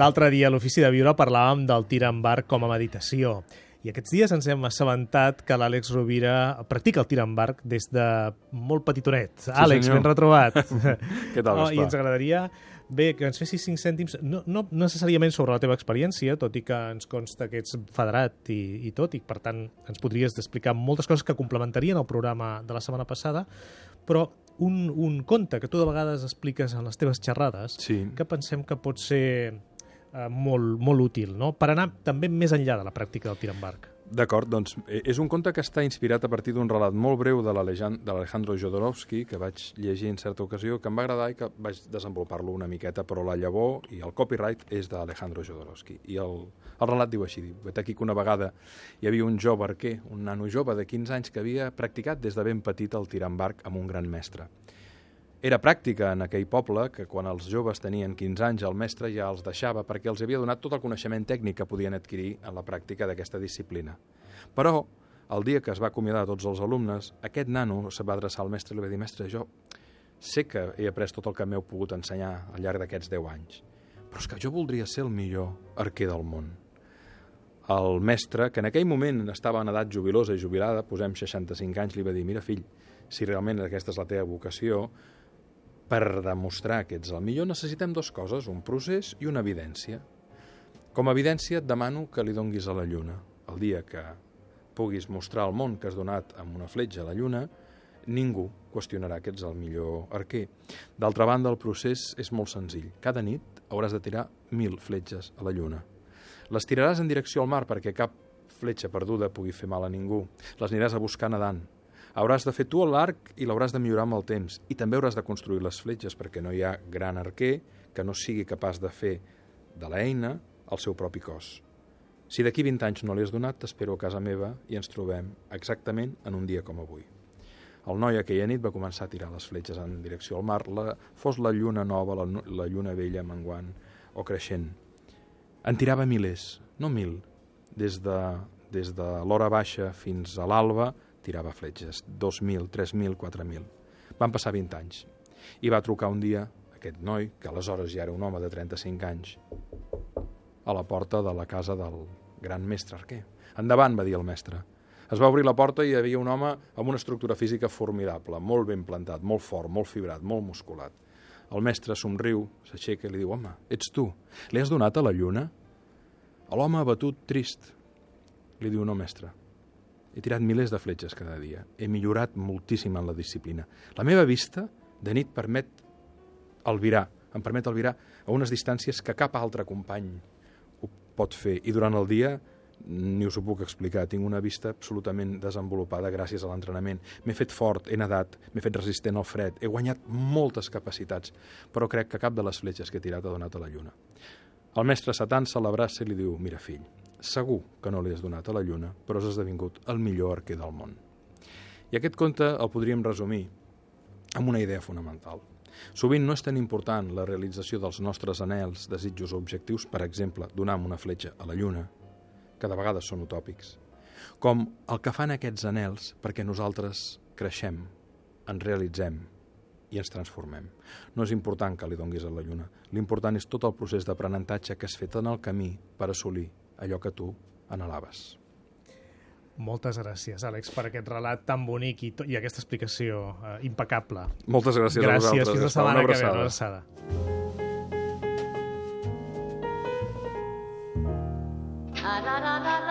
L'altre dia a l'Ofici de Viure parlàvem del tir en barc com a meditació. I aquests dies ens hem assabentat que l'Àlex Rovira practica el tir en barc des de molt petitonet. Sí, Àlex, senyor. ben retrobat. Què tal, oh, I ens agradaria bé que ens fessis 5 cèntims, no, no necessàriament sobre la teva experiència, tot i que ens consta que ets federat i, i tot, i per tant ens podries explicar moltes coses que complementarien el programa de la setmana passada, però un, un conte que tu de vegades expliques en les teves xerrades, Sí. que pensem que pot ser eh, molt, molt útil, no? per anar també més enllà de la pràctica del tir en barc. D'acord, doncs eh, és un conte que està inspirat a partir d'un relat molt breu de l'Alejan- de l'Alejandro Jodorowsky, que vaig llegir en certa ocasió, que em va agradar i que vaig desenvolupar-lo una miqueta, però la llavor i el copyright és d'Alejandro Jodorowsky. I el, el relat diu així, diu, vet aquí que una vegada hi havia un jove arquer, un nano jove de 15 anys que havia practicat des de ben petit el tir barc amb un gran mestre. Era pràctica en aquell poble que quan els joves tenien 15 anys el mestre ja els deixava perquè els havia donat tot el coneixement tècnic que podien adquirir en la pràctica d'aquesta disciplina. Però, el dia que es va acomiadar tots els alumnes, aquest nano se va adreçar al mestre i li va dir «Mestre, jo sé que he après tot el que m'heu pogut ensenyar al llarg d'aquests 10 anys, però és que jo voldria ser el millor arquer del món». El mestre, que en aquell moment estava en edat jubilosa i jubilada, posem 65 anys, li va dir «Mira, fill, si realment aquesta és la teva vocació, per demostrar que ets el millor necessitem dues coses, un procés i una evidència. Com a evidència et demano que li donguis a la lluna. El dia que puguis mostrar al món que has donat amb una fletxa a la lluna, ningú qüestionarà que ets el millor arquer. D'altra banda, el procés és molt senzill. Cada nit hauràs de tirar mil fletxes a la lluna. Les tiraràs en direcció al mar perquè cap fletxa perduda pugui fer mal a ningú. Les aniràs a buscar nedant. Hauràs de fer tu l'arc i l'hauràs de millorar amb el temps. I també hauràs de construir les fletxes perquè no hi ha gran arquer que no sigui capaç de fer de l'eina el seu propi cos. Si d'aquí 20 anys no li has donat, t'espero a casa meva i ens trobem exactament en un dia com avui. El noi aquella nit va començar a tirar les fletxes en direcció al mar, la, fos la lluna nova, la, la lluna vella menguant o creixent. En tirava milers, no mil. Des de, des de l'hora baixa fins a l'alba tirava fletxes, 2.000, 3.000, 4.000. Van passar 20 anys. I va trucar un dia aquest noi, que aleshores ja era un home de 35 anys, a la porta de la casa del gran mestre arquer. Endavant, va dir el mestre. Es va obrir la porta i hi havia un home amb una estructura física formidable, molt ben plantat, molt fort, molt fibrat, molt musculat. El mestre somriu, s'aixeca i li diu, home, ets tu, li has donat a la lluna? L'home abatut, trist, li diu, no, mestre, he tirat milers de fletxes cada dia, he millorat moltíssim en la disciplina. La meva vista de nit permet albirar, em permet albirar a unes distàncies que cap altre company ho pot fer. I durant el dia ni us ho puc explicar. Tinc una vista absolutament desenvolupada gràcies a l'entrenament. M'he fet fort, he nedat, m'he fet resistent al fred, he guanyat moltes capacitats, però crec que cap de les fletxes que he tirat ha donat a la lluna. El mestre Satan se l'abraça i li diu, mira fill, segur que no li has donat a la lluna, però has esdevingut el millor arquer del món. I aquest conte el podríem resumir amb una idea fonamental. Sovint no és tan important la realització dels nostres anels, desitjos o objectius, per exemple, donar una fletxa a la lluna, que de vegades són utòpics, com el que fan aquests anels perquè nosaltres creixem, ens realitzem i ens transformem. No és important que li donguis a la lluna. L'important és tot el procés d'aprenentatge que has fet en el camí per assolir allò que tu anhelaves. Moltes gràcies, Àlex, per aquest relat tan bonic i, i aquesta explicació eh, impecable. Moltes gràcies, gràcies a vosaltres. Gràcies, fins la setmana que ve. Una abraçada. Ah, la, la, la, la.